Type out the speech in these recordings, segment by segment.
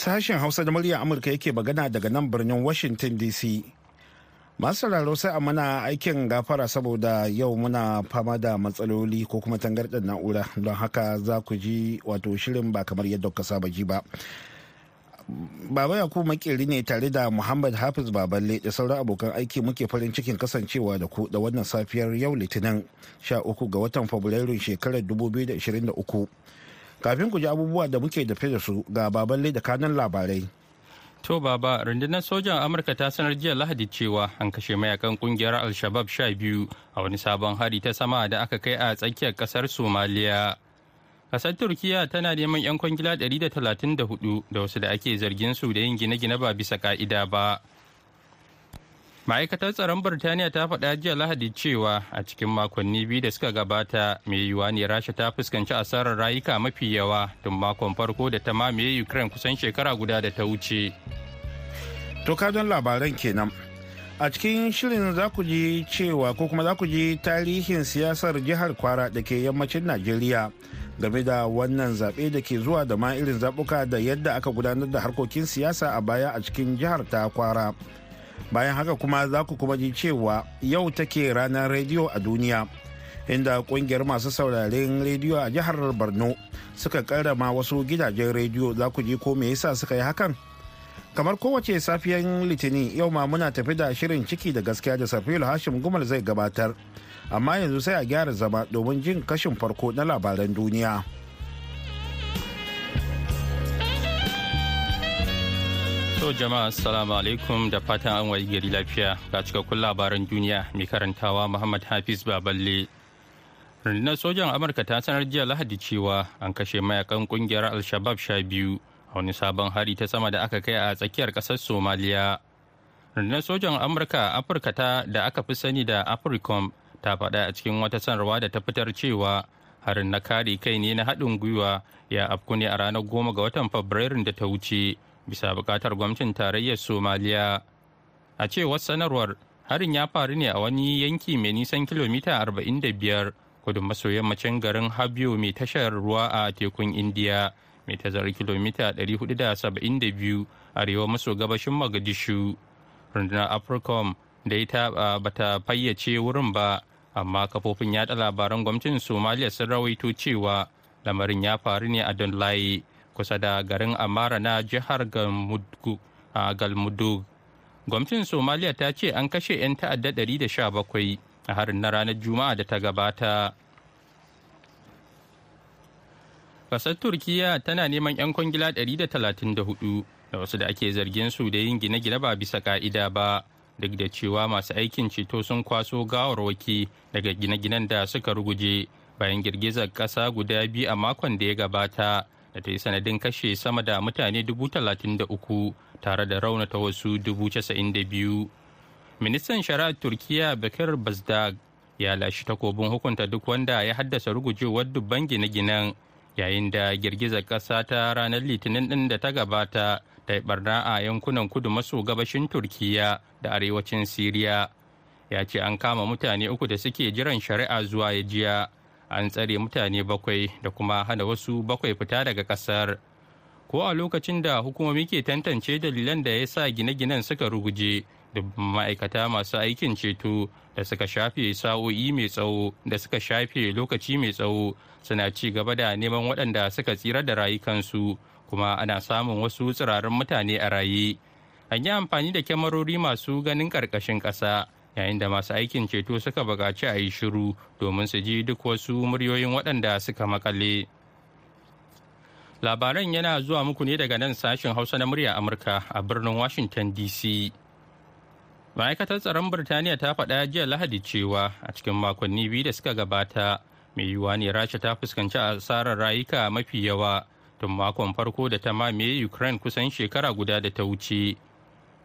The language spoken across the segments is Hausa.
Sashen Hausa da murya Amurka yake magana daga nan birnin Washington DC. Masu sauraro sai a mana aikin gafara saboda yau muna fama da matsaloli ko kuma tangarɗar na'ura don haka za ku ji wato shirin ba kamar yadda ka saba ji ba. Baba Yakubu makeri ne tare da Muhammad Hafiz Baballe da sauran abokan aiki muke farin cikin kasancewa da ku da wannan safiyar yau Litinin 13 ga watan Fabrairu shekarar 2023. Kafin ku ji abubuwa da muke dafe da su ga Baballe da kanan labarai. To baba, rundunar sojan Amurka ta sanar jiya Lahadi cewa an kashe mayaƙan ƙungiyar Al-Shabab sha biyu a wani sabon hari ta sama da aka kai a tsakiyar ƙasar Somaliya. Kasar Turkiya tana neman 'yan kwangila 134 da wasu da ake zargin su da yin gine-gine ba bisa ka'ida ba. Ma'aikatar tsaron Birtaniya ta faɗa jiya Lahadi cewa a cikin makonni biyu da suka gabata mai yiwuwa ne Rasha ta fuskanci asarar rayuka mafi yawa tun makon farko da ta mamaye Ukraine kusan shekara guda da ta wuce. To don labaran kenan. A cikin shirin za ku ji cewa ko kuma za ku ji tarihin siyasar jihar Kwara da ke yammacin Najeriya game da wannan zaɓe da ke zuwa da ma irin zaɓuka da yadda aka gudanar da harkokin siyasa a baya a cikin jihar ta Kwara. Bayan haka kuma za ku kuma ji cewa yau take ranar rediyo a duniya. inda ƙungiyar masu sauraren rediyo a jihar borno suka karrama wasu gidajen rediyo. Za ku ji ko me yasa suka yi hakan? Kamar kowace safiyan litinin yau ma muna tafi da shirin ciki da gaskiya da safiyar hashim gumal zai gabatar. Amma yanzu sai a gyara zama domin jin kashin farko na labaran duniya. To jama'a assalamu alaikum. Da fatan an wayi gari lafiya. Ga cikakkun labaran duniya. Mai karantawa Muhammad Hafiz Baballe. Rundunar sojan Amurka ta sanar jiya Lahadi cewa an kashe mayaƙan ƙungiyar Al-Shabab sha biyu a wani sabon hari ta sama da aka kai a tsakiyar ƙasar somaliya. Rundunar sojan amurka afirka ta da aka fi sani da africom ta faɗa a cikin wata sanarwa da ta fitar cewa harin na kare kai ne na haɗin gwiwa ya afku ne a ranar goma ga watan fabrairun da ta wuce. Bisa buƙatar gwamnatin tarayyar somaliya a cewar sanarwar harin ya faru ne a wani yanki mai nisan kilomita 45 kudu maso yammacin garin habyo mai tashar ruwa a tekun indiya mai tazarar kilomita 472 arewa maso gabashin Mogadishu. Rundunar Africom da ita bata fayyace wurin ba, amma kafofin yada labaran gwamnatin Somaliya sun rawaito cewa lamarin ya faru ne a Donlaye kusa da garin Amara na jihar Galmudug. Gwamnatin Somaliya ta ce an kashe 'yan ta'adda 117 a harin na ranar Juma'a da ta gabata. Kasar Turkiyya tana neman 'yan kwangila 134 da wasu da ake zargin su da yin gine-gine ba bisa ka'ida ba, duk da cewa masu aikin ceto sun kwaso gawarwaki daga gine-ginen da suka ruguje bayan girgizar ƙasa guda biyu a makon da ya gabata da ta yi sanadin kashe sama da mutane 33 tare da raunata wasu 92. Ministan shari'ar Turkiyya Bakir Bazdag ya lashe takobin hukunta duk wanda ya haddasa rugujewar dubban gine-ginen. yayin da girgizar ƙasa ta ranar litinin ɗin da ta gabata ta yi barna a yankunan kudu maso gabashin turkiya da arewacin siriya ya ce an kama mutane uku da suke jiran shari'a zuwa ya jiya an tsare mutane bakwai da kuma hana wasu bakwai fita daga ƙasar. Ko a lokacin da hukumomi ke tantance dalilan da ya sa gine-ginen suka ruguje dubban ma'aikata masu aikin ceto da suka shafe sa'o'i mai tsawo da suka shafe lokaci mai tsawo suna ci gaba da neman waɗanda suka tsira da rayukansu kuma ana samun wasu tsirarin mutane a raye. An yi amfani da kyamarori masu ganin ƙarƙashin ƙasa yayin da masu aikin ceto suka buƙaci a yi shiru domin su ji duk wasu muryoyin waɗanda suka makale labaran yana zuwa muku ne daga nan sashen hausa na murya amurka a birnin washington dc ma'aikatar tsaron birtaniya ta faɗa jiya lahadi cewa a cikin makonni biyu da suka gabata mai yiwuwa ne rasha ta fuskanci asarar rayuka mafi yawa tun makon farko da ta mamaye ukraine kusan shekara guda da ta wuce.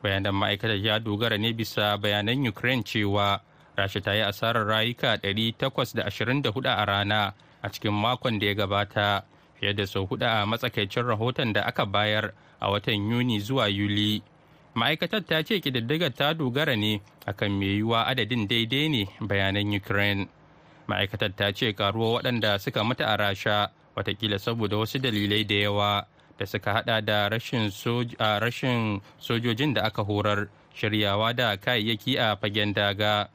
Bayanan ma'aikatar ya dogara ne bisa bayanan ukraine cewa rasha ta yi asarar rayuka 824 a rana a cikin makon da ya gabata fiye da sau huɗu a matsakaicin rahoton da aka bayar a watan yuni zuwa yuli. Ma'aikatar ta ce ƙididdigar ta dogara ne akan mai yiwuwa adadin daidai ne bayanan ukraine. Ma'aikatar ta ce karuwa waɗanda suka mutu a rasha wataƙila saboda wasu dalilai da yawa. Da suka hada da rashin sojojin da aka horar shiryawa da kayayyaki a fagen daga.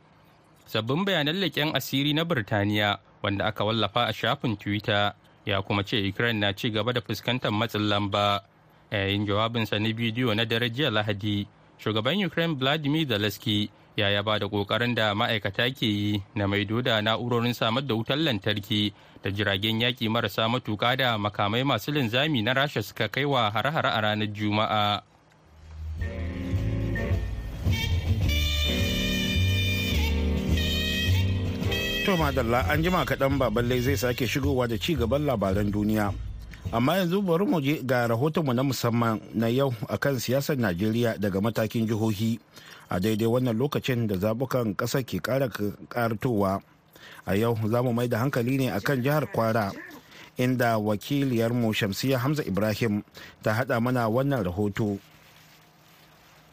Sabbin bayanan leƙen asiri na birtaniya wanda aka wallafa a shafin twitter ya kuma ce ukraine na ci gaba da fuskantar matsin lamba. Yayin jawabinsa na bidiyo na dare jiya lahadi shugaban ukraine vladimir zelensky ya yaba da ƙoƙarin da ma'aikata ke yi na maido da na'urorin samar da wutar lantarki da jiragen yaƙi marasa matuƙa da makamai masu linzami na rasha suka kai wa hare-hare a ranar juma'a To madalla an jima kaɗan baballe zai sake shigowa da ci gaban labaran duniya. Amma yanzu bari mu je ga rahotonmu na musamman na yau akan siyasar Najeriya daga matakin jihohi a daidai wannan lokacin da zabukan ƙasa ke ƙara ƙartowa. A yau za mu mai da hankali ne akan jihar Kwara inda wakiliyarmu Shamsiya Hamza Ibrahim ta haɗa mana wannan rahoto.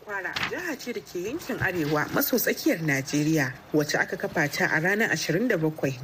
Kwara jiha ce da ke yankin arewa maso tsakiyar Najeriya wacce aka kafa ta a ranar 27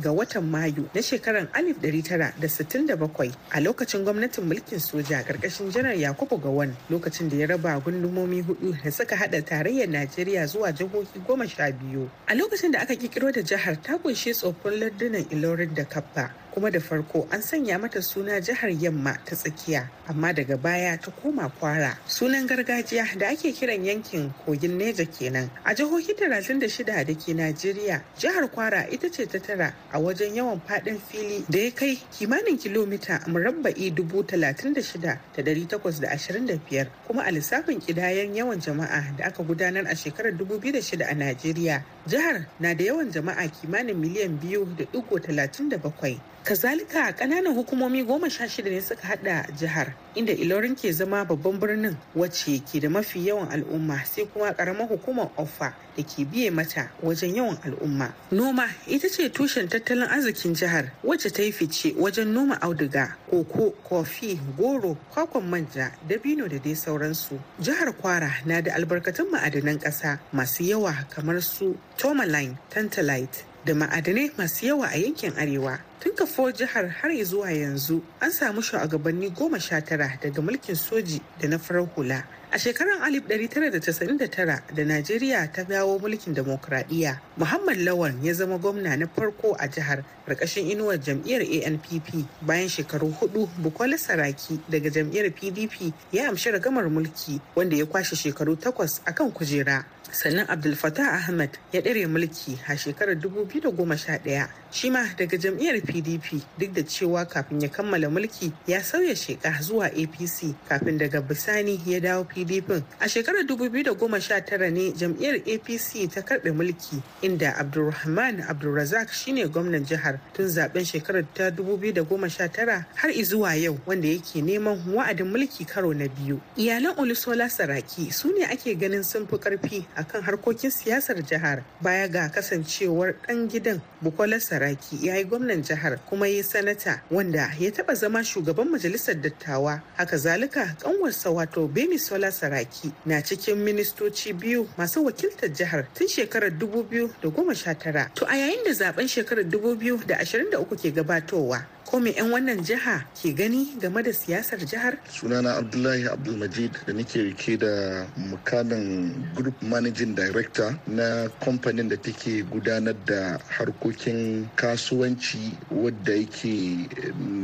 ga watan Mayu na shekarar 1967 a lokacin gwamnatin mulkin soja ƙarƙashin janar Yakubu Gawan lokacin da ya raba gundumomi huɗu da suka hada tarayyar Najeriya zuwa jihohi goma sha biyu. A lokacin da aka kikiro da jihar ta ƙunshi tsoffin lardunan Ilorin da Kappa kuma da farko an sanya mata suna jihar Yamma ta tsakiya amma daga baya ta koma kwara. Sunan gargajiya da ake kiran yankin kogin Neja kenan. A jihohi 36 da ke Najeriya jihar Kwara ita ce ta tara a wajen yawan faɗin fili da ya kai kimanin kilomita murabba'i 36,825 kuma a lissafin kidayen yawan jama'a da aka gudanar a shekarar 2006 a Najeriya jihar na da yawan jama'a kimanin miliyan 2.37 kazalika ƙananan hukumomi goma sha shida ne suka hada jihar inda ilorin ke zama babban birnin wacce ke da mafi yawan al'umma sai kuma karamar hukumar offa da ke biye mata wajen yawan al'umma. Noma ita ce tushen tattalin arzikin jihar wacce ta yi fice wajen noma auduga koko kofi goro kwakwan manja dabino da dai sauransu. Jihar kwara na da albarkatun ma'adanan ƙasa masu yawa kamar su tourmaline tantalite da ma'adanai masu yawa a yankin arewa. Tun kafuwar jihar har zuwa yanzu an samu shugabanni goma sha tara daga mulkin soji da na farar hula. A shekarar 1999 da najeriya ta dawo mulkin demokradiyya muhammad lawan ya zama gwamna na farko a jihar ƙarƙashin inuwar jam'iyyar anpp bayan shekaru huɗu bukola saraki daga jam'iyyar pdp ya amshi ragamar mulki wanda ya kwashe shekaru takwas akan kujera. Sannan abdul fatah ahmed ya ɗare mulki a shekarar 2011 shi ma daga jam'iyyar pdp duk da cewa kafin ya kammala mulki ya sauya sheka zuwa apc kafin daga bisani ya dawo pdp a shekarar 2019 ne jam'iyyar apc ta karɓe mulki inda abdulrahman abdulrazak shine gwamnan jihar tun zaɓen shekarar ta 2019 har izuwa yau wanda yake neman wa'adin mulki karo na biyu. Iyalan olusola saraki su ne ake ganin sun fi ƙarfi akan harkokin siyasar jihar baya ga kasancewar dan gidan bukola saraki. Ya yi gwamnan jihar kuma ya sanata wanda ya taba zama shugaban majalisar dattawa. Haka zalika kanwarsa wato beni sola saraki na cikin ministoci biyu masu wakiltar jihar tun shekarar 2019 to a yayin da zaɓen shekarar 2023 ke gabatowa ko me 'yan wannan jiha ke gani game da siyasar jihar? sunana abdullahi abdulmajid da nake riƙe da mukamin group managing director na kamfanin da take gudanar da harkokin kasuwanci wadda yake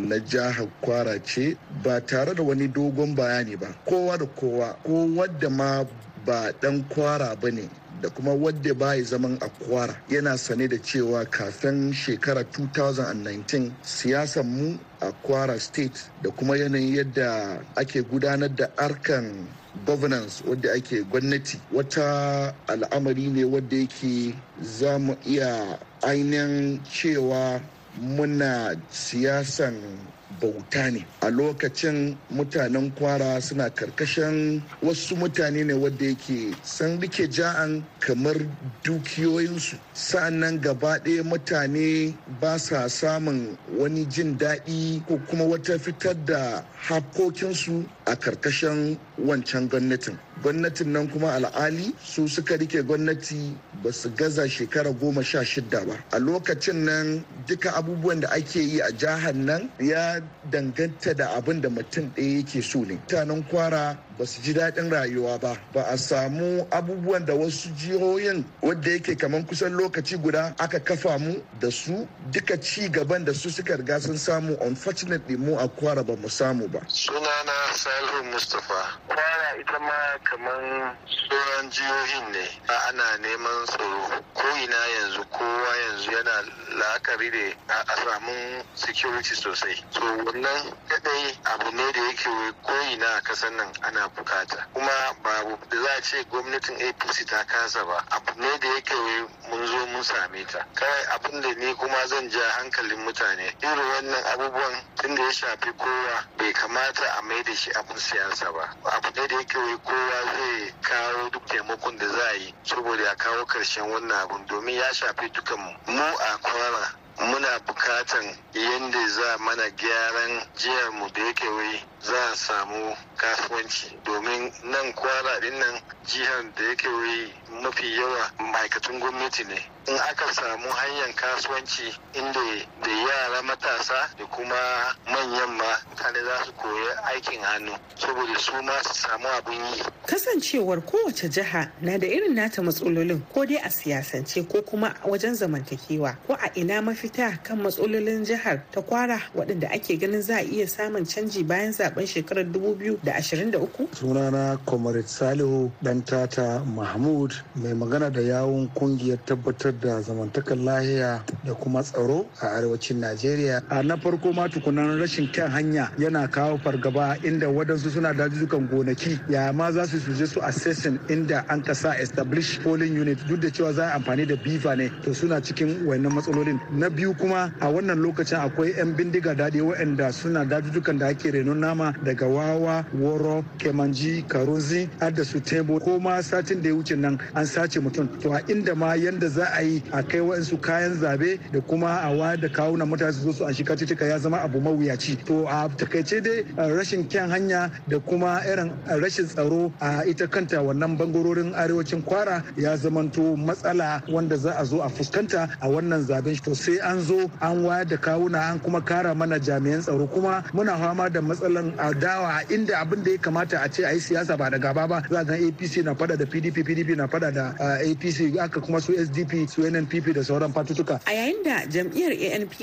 na jihar kwara ce ba tare da wani dogon bayani ba kowa da kowa ko wadda ma ba dan kwara ba ne da kuma wadda bai zaman a kwara yana sane da cewa kafin shekara 2019 siyasan mu a kwara state da kuma yanayin yadda ake gudanar da arkan governance wadda ake gwamnati wata al'amari ne wadda yake za mu iya ainihin cewa muna siyasan bauta ne. A lokacin mutanen kwara suna ƙarƙashin wasu mutane ne wadda yake san riƙe ja'an kamar dukiyoyinsu. Sa'annan gaba ɗaya mutane ba sa samun wani jin daɗi ko kuma wata fitar da hakokinsu a ƙarƙashin wancan gwamnatin. Gwamnatin nan kuma al'ali su suka riƙe gwamnati ba su gaza shekara goma sha shida ba. A lokacin nan duka abubuwan da ake yi a jihar nan ya danganta da abin da mutum ɗaya yake so ne. Mutanen kwara ba su ji daɗin rayuwa ba. Ba a samu abubuwan da wasu jihohin wadda yake kamar kusan lokaci guda aka kafa mu da su. Duka ci gaban da su suka riga sun samu unfortunately mu a kwara ba mu samu ba. Sunana salihu mustapha. Kwara ita ma kamar sauran jihohin ne. Ana neman tsaro. Ko ina yanzu kowa yanzu yana la'akari da a samun security sosai. So wannan kadai abu ne da yake ko ina a kasan nan ana buƙata. Kuma babu da za a ce gwamnatin apc ta kasa ba abu ne da yake mun zo mun same ta. Kawai abin da ni kuma zan ja hankalin mutane irin wannan abubuwan tun da ya shafi kowa bai kamata a mai da shi abin siyasa ba. Abu ne da yake kowa zai kawo duk taimakon da za a yi saboda ya kawo ƙarshen wannan abun domin ya shafi dukan mu. A kwana muna bukatan yadda za mana gyaran jihar mu da yake wai za a samu kasuwanci. Domin nan kwara ɗin nan jihar da yake wai mafi yawa ma'aikatan gwamnati ne. In aka samu hanyar kasuwanci inda da yara matasa da kuma manyan ma mutane za su koyi aikin hannu saboda su ma su samu abin yi. Kasancewar kowace jiha na da irin nata matsalolin ko dai a siyasance ko kuma wajen zamantakewa ko a ina mafita kan matsalolin jihar ta kwara waɗanda ake ganin za a iya samun canji bayan zaɓen shekarar 2023 sunana comrade salihu dan tata mahmud mai magana da yawun ƙungiyar tabbatar da zamantakar lahiya da kuma tsaro a arewacin najeriya. A na farko ma tukunan rashin kan hanya yana kawo fargaba inda wadansu suna dajujukan gonaki. Ya ma za su suje su assessing inda an kasa establish polling unit. Duk da cewa za a amfani da bifa ne to suna cikin wannan matsalolin. Na biyu kuma a wannan lokacin akwai 'yan bindiga daɗi waɗanda suna dajujukan da ake renon nama daga wawa woro kemanji karunzi har da su tebo. Ko ma satin da ya wuce nan an sace mutum. To a inda ma yanda za a yi a kai wa'ansu kayan zaɓe da kuma a wayar da kawunan mutane su zo su an ya zama abu mawuyaci. To a taƙaice dai rashin kyan hanya da kuma irin rashin tsaro a ita kanta wannan ɓangarorin arewacin kwara ya zamanto matsala wanda za a zo a fuskanta a wannan zaɓen. To sai an zo an wayar da kawuna an kuma kara mana jami'an tsaro. Kuma muna fama da matsalan adawa inda abin da ya kamata a ce a yi siyasa ba da gaba ba. Za ga apc na fada da pdp pdp na fada da apc aka kuma su sdp su nnpp da sauran fatutuka. A yayin da jam'iyyar anpp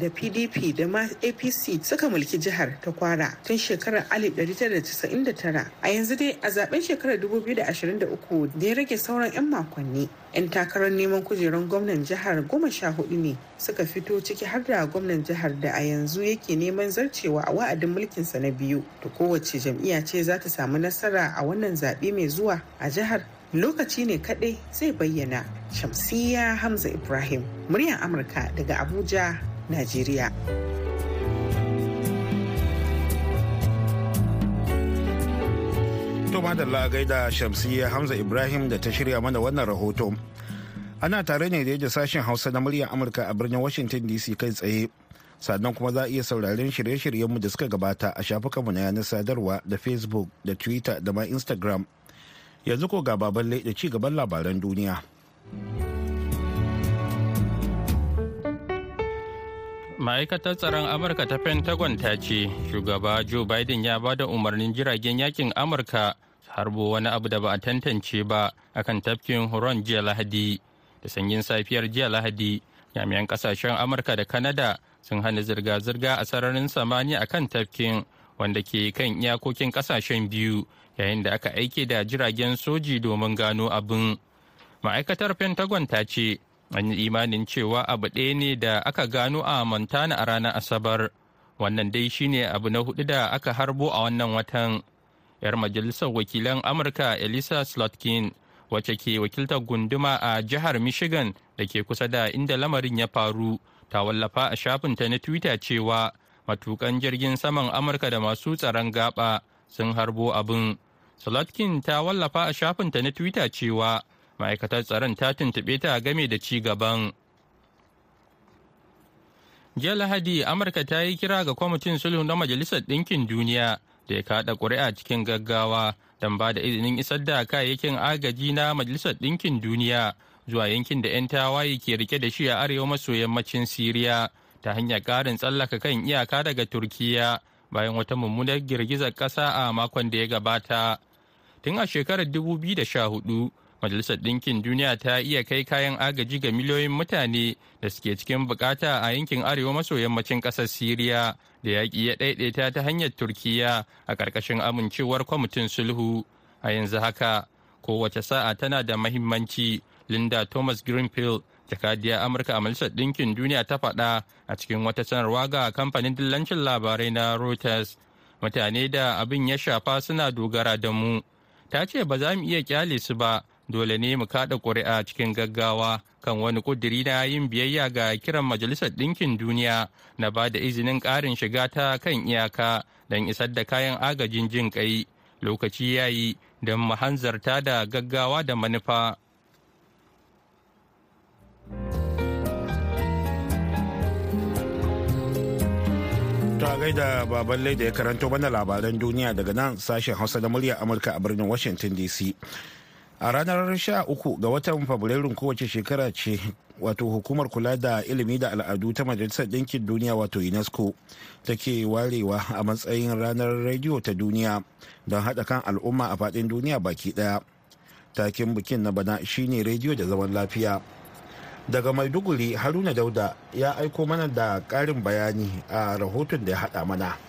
da pdp da ma apc suka mulki jihar ta kwara tun shekarar 1999 a yanzu dai a zaɓen shekarar 2023 da ya rage sauran 'yan makonni. 'yan takarar neman kujerar gwamnan jihar goma sha huɗu ne suka fito ciki har da gwamnan jihar da a yanzu yake neman zarcewa a wa'adin mulkinsa na biyu. Da kowace jam'iyya ce za ta samu nasara a wannan zaɓe mai zuwa a jihar. Lokaci ne kaɗai zai bayyana shamsiya hamza ibrahim muryar amurka daga abuja najeriya To madalla gaida Shamsiyya Hamza Ibrahim da ta shirya mana wannan rahoto. Ana tare ne da sashen Hausa na muryar Amurka a birnin Washington DC kai tsaye. Sannan kuma za a iya sauraren shirye-shiryenmu da suka gabata a shafukanmu na yanar sadarwa da Facebook da Twitter da ma Instagram. Yanzu ko ga baballe da ci gaban labaran duniya. ma'aikatar tsaron amurka ta pentagon ta ce shugaba joe biden ya ba da umarnin jiragen yaƙin amurka harbo wani abu da ba a tantance ba akan tafkin huron jiya lahadi da sanyin safiyar jiya lahadi jami'an ƙasashen amurka da kanada sun hana zirga-zirga a sararin samani akan tafkin wanda ke kan iyakokin ƙasashen biyu yayin da aka aike da jiragen soji domin gano abin. Ma'aikatar pentagon ta ce an yi imanin cewa abu ɗaya ne da aka gano a montana a ranar asabar. Wannan dai shine abu na huɗu da aka harbo a wannan watan. Yar majalisar wakilan amurka elisa slotkin wacce ke wakiltar gunduma a jihar michigan da ke kusa da inda lamarin ya faru ta wallafa a shafinta na twitter cewa matukan jirgin saman amurka da masu tsaron gaba sun harbo abin slotkin ta wallafa a shafinta na twitter cewa ma'aikatar tsaron ta tuntuɓe ta game da ci gaban. jiya lahadi amurka ta yi kira ga kwamitin sulhu na majalisar ɗinkin duniya da ya kaɗa ƙuri'a cikin gaggawa don ba da izinin isar da kayayyakin agaji na majalisar ɗinkin duniya zuwa yankin da 'yan tawaye ke riƙe da shi a arewa maso yammacin siriya ta hanyar ƙarin tsallaka kan iyaka daga turkiya bayan wata mummunar girgizar ƙasa a makon da ya gabata. Tun a shekarar 2014 majalisar ɗinkin duniya ta iya kai kayan agaji ga miliyoyin mutane da suke cikin buƙata a yankin arewa maso yammacin ƙasar siriya da yaƙi ya ɗaiɗaita ta hanyar turkiya a ƙarƙashin amincewar kwamitin sulhu. A yanzu haka kowace sa'a tana da mahimmanci. Linda thomas greenfield jakadiyar amurka a majalisar ɗinkin duniya ta faɗa a cikin wata sanarwa ga kamfanin dillancin labarai na reuters mutane da abin ya shafa suna dogara da mu ta ce ba za mu iya ƙyale su ba dole ne mu kaɗa ƙuri'a cikin gaggawa kan wani ƙudiri na yin biyayya ga kiran majalisar ɗinkin duniya na ba da izinin ƙarin shiga ta kan iyaka don isar da kayan agajin jin ƙai lokaci ya yi don mu hanzarta da gaggawa da manufa. Ta gaida baban da ya karanto mana labaran duniya daga nan sashen Hausa da murya Amurka a birnin Washington DC. A ranar 13 ga watan Fabrairun kowace shekara ce wato hukumar kula da ilimi da al'adu ta Majalisar Ɗinkin Duniya wato UNESCO take warewa a matsayin ranar rediyo ta duniya don haɗa kan al'umma a faɗin duniya baki ɗaya. Takin bikin na bana shine rediyo da zaman lafiya. Daga maiduguri haruna dauda ya aiko mana da ƙarin bayani a rahoton da ya haɗa mana.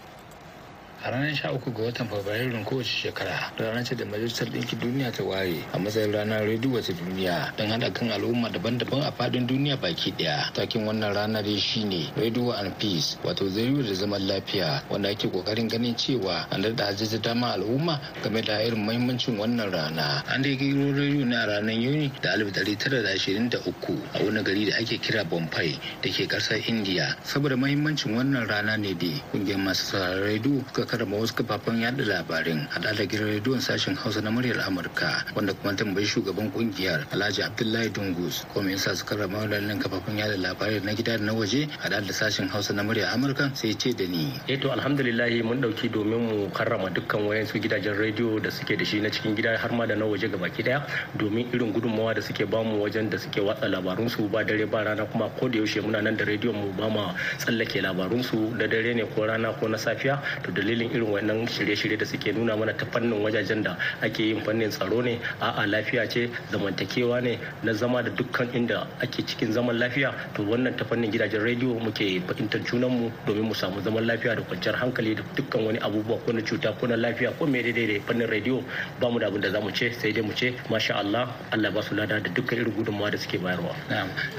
A ranar sha uku ga watan fabrairun kowace shekara ranar ce da majalisar ɗinkin duniya ta ware a matsayin ranar rediyo ta duniya don haɗa kan al'umma daban-daban a faɗin duniya baki ɗaya. Takin wannan rana dai shine radio and peace wato rediyo da zaman lafiya wanda ake ƙoƙarin ganin cewa an daɗa hajjaji dama al'umma game da irin mahimmancin wannan rana. An dai gero rediyo ne a ranar yuni da alif ɗari tara da ashirin da uku a wani gari da ake kira bombay da ke ƙasar indiya. Saboda mahimmancin wannan rana ne dai ƙungiyar masu sauraron rediyo suka karama wasu kafafen yada labarin hada da gidan rediyon sashen hausa na muryar amurka wanda kuma tambayi shugaban ƙungiyar alhaji abdullahi dungus ko me yasa su karama wadannan kafafen yada labarai na gida da na waje hada da sashen hausa na muryar amurka sai ce da ni. Eh to alhamdulillah mun ɗauki domin mu karrama dukkan wayansu gidajen rediyo da suke da shi na cikin gida har ma da na waje gabaki ɗaya domin irin gudunmawa da suke ba mu wajen da suke watsa labarunsu ba dare ba rana kuma ko da yaushe muna nan da rediyon mu ba ma tsallake labarunsu da dare ne ko rana ko na safiya. To dalilin dalilin irin wannan shirye-shirye da suke nuna mana ta fannin wajajen da ake yin fannin tsaro ne a'a lafiya ce zamantakewa ne na zama da dukkan inda ake cikin zaman lafiya to wannan ta fannin gidajen rediyo muke fahimtar junanmu domin mu samu zaman lafiya da kwanciyar hankali da dukkan wani abubuwa ko na cuta ko na lafiya ko mai daidai da fannin rediyo ba mu da abin da za mu ce sai dai mu ce masha Allah Allah ba su lada da dukkan irin gudunmawa da suke bayarwa.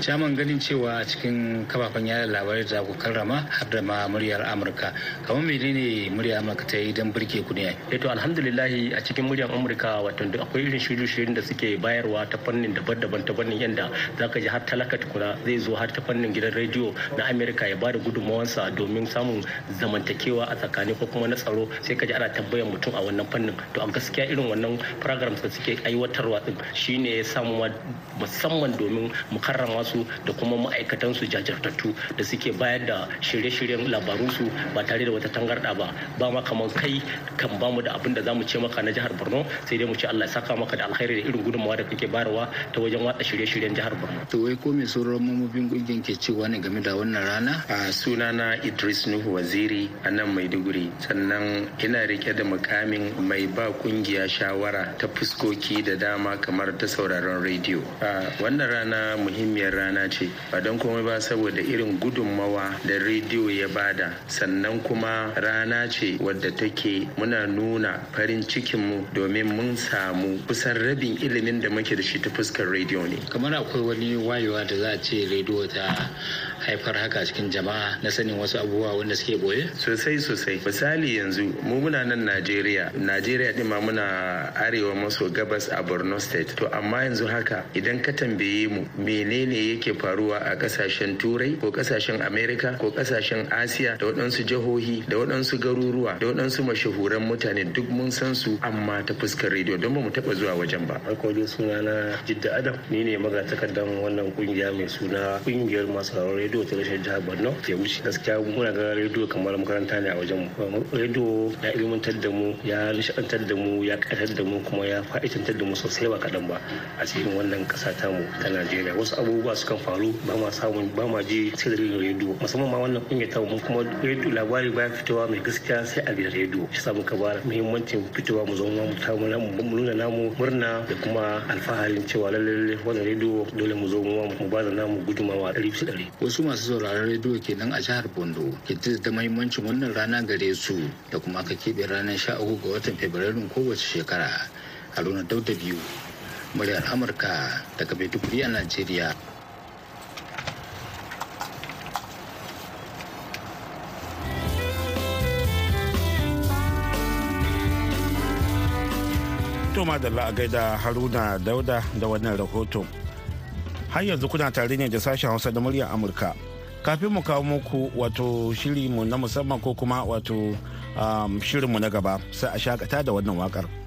Caman ganin cewa cikin kafafen yada labarai da ku karrama har da ma muryar Amurka. Kamar menene muryar Amurka ta yi don birke ku ne? Eh to alhamdulillah a cikin muryar Amurka wato akwai irin shirye-shiryen da suke bayarwa ta fannin daban-daban ta fannin yanda zaka ji har talaka tukuna zai zo har ta fannin gidan rediyo na Amerika ya ba da gudunmawansa domin samun zamantakewa a tsakani ko kuma na tsaro. Sai ka ji ana tambayar mutum a wannan fannin. To a gaskiya irin wannan programs da suke aiwatarwa din shine ya samu musamman domin mu karrama su da kuma ma'aikatan su jajirtattu da suke bayar da shirye-shiryen labarunsu ba tare da wata tangarda ba. Ba ma kamar kai kan ba mu da abin da za mu ce maka na jihar Borno sai dai mu ce Allah ya saka maka da alkhairi da irin gudunmawa da kake bayarwa ta wajen watsa shirye-shiryen jihar Borno. To wai ko me sauran mamobin ƙungiyar ke cewa ne game da wannan rana? A sunana Idris Nuhu Waziri a nan Maiduguri. Sannan ina riƙe da mukamin mai ba ƙungiya shawara ta fuskoki da dama kamar ta sauraron rediyo. Wannan rana muhimmiyar rana ce ba don komai ba saboda irin gudunmawa da rediyo ya ba da. Sannan kuma rana ce wadda take muna nuna farin cikinmu domin mun samu kusan rabin ilimin da muke da shi ta fuskar rediyo ne. Kamar akwai wani wayewa da za a ce rediyo ta haifar haka cikin jama'a na sanin wasu abubuwa wanda suke ɓoye sosai sosai. Misali yanzu mu muna nan najeriya. Najeriya din ma muna arewa maso gabas a borno state. To amma yanzu haka idan ka tambaye mu menene yake faruwa a ƙasashen turai ko ƙasashen america ko ƙasashen asiya da waɗansu jihohi da waɗansu garuruwa garuruwa da waɗansu mashahuran mutane duk mun san su amma ta fuskar rediyo don ba mu taɓa zuwa wajen ba. Farko dai suna na Jidda Adam ni ne magatakardan wannan ƙungiya mai suna ƙungiyar masu sauraron rediyo ta rashin jihar Borno ke wuce gaskiya muna ga rediyo kamar makaranta ne a wajen mu. Rediyo ya ilmantar da mu ya nishaɗantar da mu ya ƙayatar da mu kuma ya fa'idantar da mu sosai ba kaɗan ba a cikin wannan ƙasa tamu ta Najeriya wasu abubuwa sukan faru ba ma samun ba ma ji sai da rediyo musamman ma wannan ƙungiyar tamu kuma rediyo labari baya fitowa mai gaskiya sai a gidan rediyo shi muka ba muhimmancin fitowa mu zama mu ta mu nuna namu murna da kuma alfaharin cewa lalle wannan rediyo dole mu zo mu mu ba da namu gudumawa ɗari bisa wasu masu sauraron rediyo kenan a jihar Bondo ke da mahimmancin wannan rana gare su da kuma aka keɓe ranar sha uku ga watan Fabrairun kowace shekara. Haruna Dauda biyu muryar Amurka daga Maiduguri a Najeriya. To madalla a gaida Haruna Dauda da wannan rahoto. Har yanzu kuna tare ne da sashen Hausa da muryar Amurka. Kafin mu kawo muku wato shirinmu na musamman ko kuma wato um, shirinmu na gaba sai a shakata da wannan waƙar.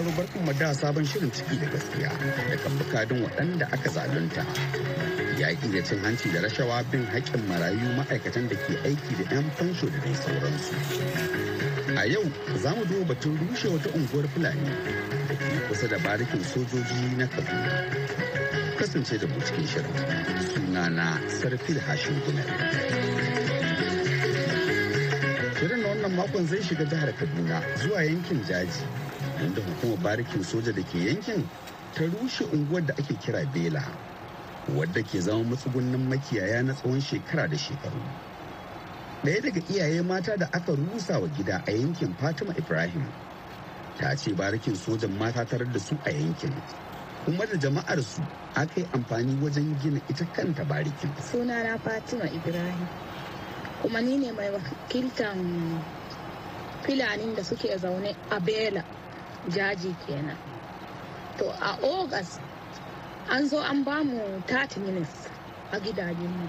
Sauraro barkan mu da sabon shirin ciki da gaskiya da kan bukadin waɗanda aka zalunta. Yaƙi da cin hanci da rashawa bin haƙƙin marayu ma'aikatan da ke aiki da 'yan fansho da dai sauransu. A yau za mu duba batun rushe wata unguwar Fulani da ke kusa da barikin sojoji na Kaduna. Kasance da cikin shirin sunana Sarfil Hashim Gunar. Shirin na wannan makon zai shiga jihar Kaduna zuwa yankin Jaji inda hukumar barikin soja da ke yankin ta rushe unguwar da ake kira Bela wadda ke zama matsugunnin makiyaya na tsawon shekara da shekaru. Ɗaya daga iyaye mata da aka rusa wa gida a yankin Fatima Ibrahim ta ce barikin sojan mata tarar da su a yankin kuma da jama'ar su aka yi amfani wajen gina ita kanta barikin. Sunana Fatima Ibrahim. kuma ni ne mai wakiltan filanin da suke zaune a bela jaji kenan. To a august an zo an ba mu 30 minutes a gidajenmu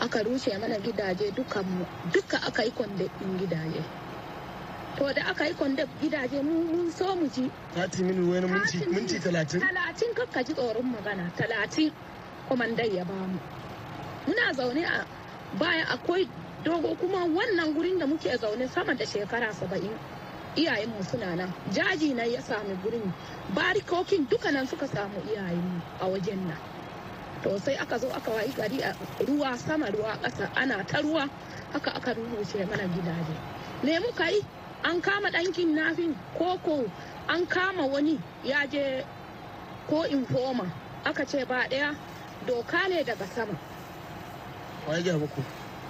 aka rushe mana gidaje dukanmu duka aka yi kwande ɗin gidaje. To da aka yi kwande gidaje mun so mu ji. 30 minutes wani minti 30 talatin? Kakka ji tsoron magana. Talatin kwamandai ya ba mu muna zaune a baya akwai dogo kuma wannan gurin da muke zaune sama da shekara saba'in. Iyayenmu suna nan. Jaji na ya sami gurin barikokin duka nan suka samu iyayenmu a wajen nan. To sai aka zo aka wayi gari a ruwa sama ruwa ƙasa ana ta ruwa. Haka aka rurrushe mana gidaje. Me muka yi? An kama ɗankin nafin koko an kama wani ya je ko informa aka ce ba ɗaya doka ne daga sama.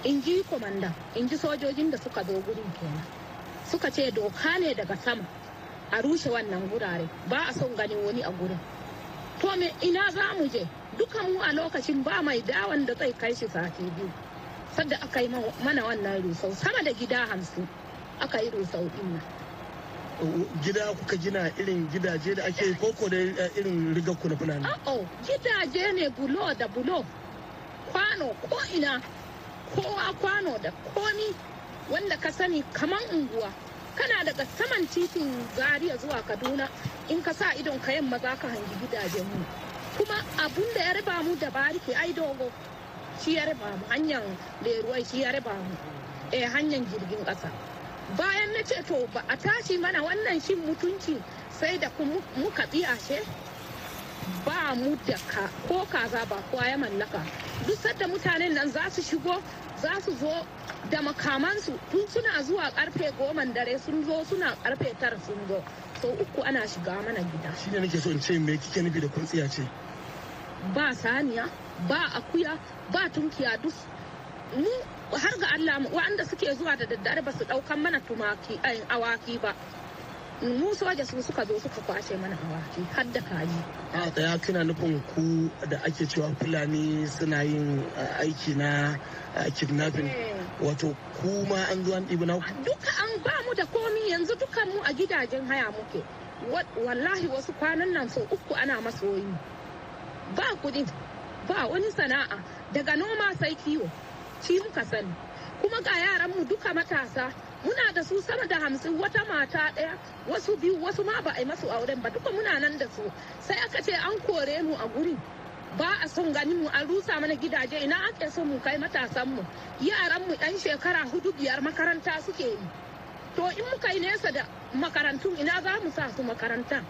In ji komanda in ji sojojin da suka zo gurin kenan. Suka ce doka ne daga sama a rushe wannan gurare. Ba a son ganin wani a gurin. To me ina za mu je? Duka mu a lokacin ba mai dawan da zai kai shi sati biyu. Sadda aka yi mana wannan rusau sama da gida hamsin aka yi rusau ɗin nan. Gida kuka gina irin gidaje da ake koko da irin rigakku na fulani. Oh, gidaje ne bulo da bulo. Kwano ko ina kowa kwano da komi. Wanda ka sani kaman unguwa. Kana daga saman titin zaria zuwa kaduna in ka sa idon ka yamma za ka hangi gidajen mu. Kuma abun da ya riba mu da bariki ai dogo shi ya raba mu. Hanyar leruwai shi ya raba mu. Eh hanyar jirgin ƙasa. Bayan na ce to ba a tashi mana wannan shin mutunci sai da muka tsiyashe ba mu da ka ko kaza ba kowa ya mallaka. Duk sadda mutanen nan za su shigo za su zo da makamansu. Tun suna zuwa ƙarfe goman dare sun zo suna ƙarfe tara sun zo. Sau uku ana shiga mana gida. Shi ne nake so in ce me kike nufi da kuntsiya ce? Ba saniya ba akuya ba tunkiya duk mu har ga Allah wanda suke zuwa da daddare ba su ɗaukan mana tumaki awaki ba. Mu soja su suka zo suka kwashe mana awaki har da kaji. A tsaya kina nufin ku da ake cewa fulani suna yin aiki na kidnapping? Wato ku ma an zo an ɗibi na duka an ba mu da komi yanzu dukan mu a gidajen haya muke. Wallahi wasu kwanan nan sau uku ana masoyi ba kuɗi ba wani sana'a. Daga noma sai kiwo shi muka sani. Kuma ga yaran mu duka matasa muna da su sama da hamsin wata mata ɗaya wasu biyu wasu ma ba a yi masu auren ba. Duka muna nan da su. Sai aka ce an kore mu a gurin ba a son ganin mu an rusa mana gidaje. Ina ake son mu kai matasan mu? Yaran mu ɗan shekara huɗu biyar makaranta suke yi. To in muka yi nesa da makarantun ina za mu sa su makaranta?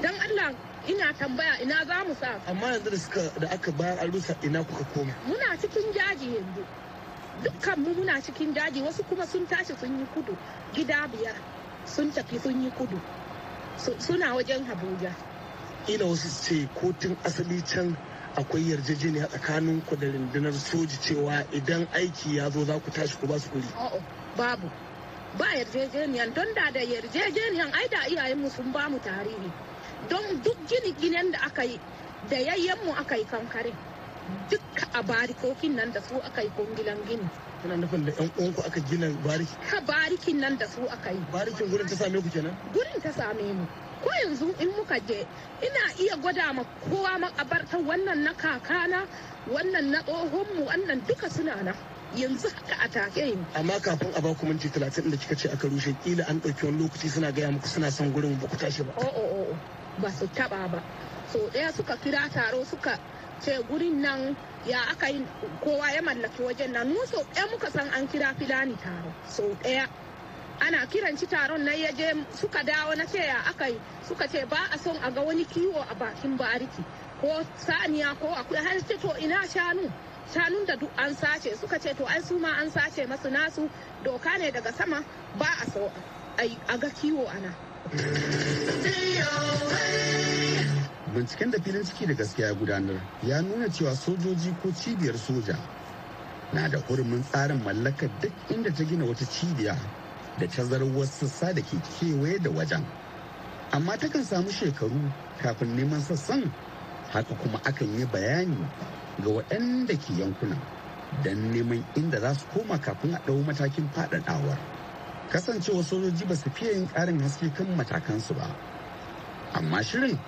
Dan Allah ina tambaya ina za mu sa su? Amma yanzu da aka bayar an rusa ina kuka koma? Muna cikin jaji yanzu. Dukkan mu muna cikin daji wasu kuma sun tashi sun yi kudu gida biyar sun tafi sun yi kudu suna wajen Abuja. ila wasu ce kotun asali can akwai yarjejeniya tsakanin ku da rundunar soji cewa idan aiki ya zo za ku tashi ku ba su kuri. babu ba yarjejeniyan don da da yarjejeniyan ai da iyayenmu sun ba mu tarihi don duk gini ginen da aka yi da yayyenmu aka yi kankare duk a barikokin nan da su aka yi kungilan gini Kuna nufin da yan uwanku aka gina bariki? Ha barikin nan da su aka yi. Barikin gurin ta same ku kenan? Gurin ta same mu. Ko yanzu in muka je ina iya gwada ma kowa makabarta wannan na kakana wannan na tsohonmu wannan duka suna nan. yanzu haka a take yi. Amma kafin a baku minti talatin da kika ce aka rushe kila an ɗauki wani lokaci suna gaya muku suna son gurin ba ku tashi ba. O o o ba su taɓa ba. So ɗaya suka kira taro suka ce gurin nan ya aka yi kowa ya mallaki wajen nan. Mu so ɗaya muka san an kira filani taro. So ɗaya. Ana kiran ci taron nan ya je suka dawo na ce ya aka yi. Suka ce ba a son a ga wani kiwo a bakin bariki. Ko saniya ko akwai har ce to ina shanu? Shanun da duk an sace. Suka ce to ai su ma an sace masu nasu. Doka ne daga sama. Ba a so a ga kiwo ana. Binciken da filin ciki da gaskiya gudanar ya nuna cewa sojoji ko cibiyar soja na da hurumin tsarin mallakar duk inda ta gina wata cibiya da tazarar wasu sassa da ke kewaye da wajen. Amma takan samu shekaru kafin neman sassan haka kuma akan yi bayani ga waɗanda ke yankunan don neman inda za su koma kafin a ɗau matakin faɗaɗawar. Kasancewa sojoji ba su fiye yin ƙarin haske kan matakansu ba. Amma shirin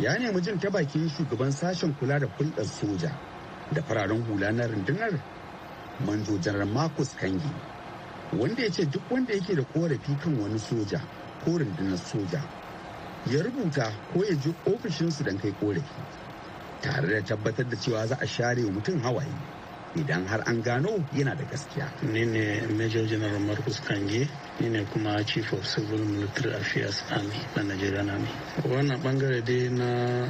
ya nemi jin ta bakin shugaban sashen kula da hulɗar soja da fararen hula na rundunar manjo janar marcus kangi wanda ya ce duk wanda yake da korafi kan wani soja ko rundunar soja ya rubuta ko ya je ofishinsu don kai korafi tare da tabbatar da cewa za a share mutum hawaye. Idan har an gano yana da gaskiya. Ni ne Major General Marcus Kange, ni ne kuma Chief of Civil Military Affairs Army na Nigerian Army. Wannan ɓangare dai na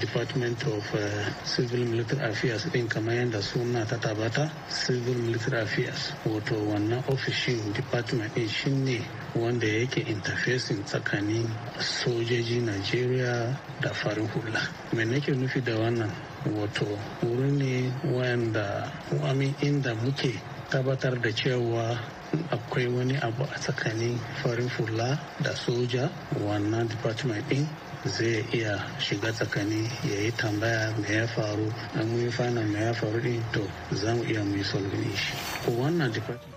Department of uh, Civil Military Affairs din kamar yadda suna ta tabata Civil Military Affairs wato wannan ofishin department din shine wanda yake interfacing tsakanin sojoji Najeriya da farin hula. Me nake nufi da wannan wato wuri ne wanda wani inda muke tabbatar da cewa akwai wani abu a tsakanin farin fula da soja. Wannan department din zai iya shiga tsakani ya yi tambaya me ya faru. An mu yi fana me ya faru din to za mu iya mu yi shi. Wannan department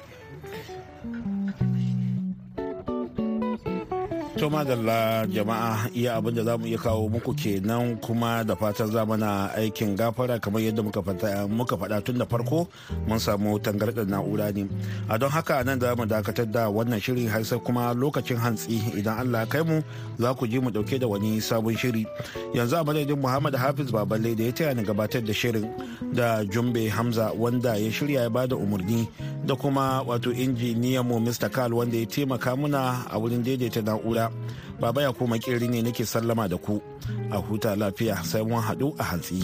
To madalla jama'a iya abin da za mu iya kawo muku kenan kuma da fatan za mana aikin gafara kamar yadda muka faɗa tun da farko mun samu tangarɗar na'ura ne. A don haka nan za mu dakatar da wannan shirin har sai kuma lokacin hantsi idan Allah kai mu za ku ji mu ɗauke da wani sabon shiri. Yanzu a madadin Muhammad Hafiz Baballe da ya taya ni gabatar da shirin da Jumbe Hamza wanda ya shirya ya ba da umarni da kuma wato injiniyan mu Mr. Karl wanda ya taimaka muna a wurin daidaita na'ura. Baba ya kiri ne nake sallama da ku a huta lafiya sai mun haɗu a hantsi.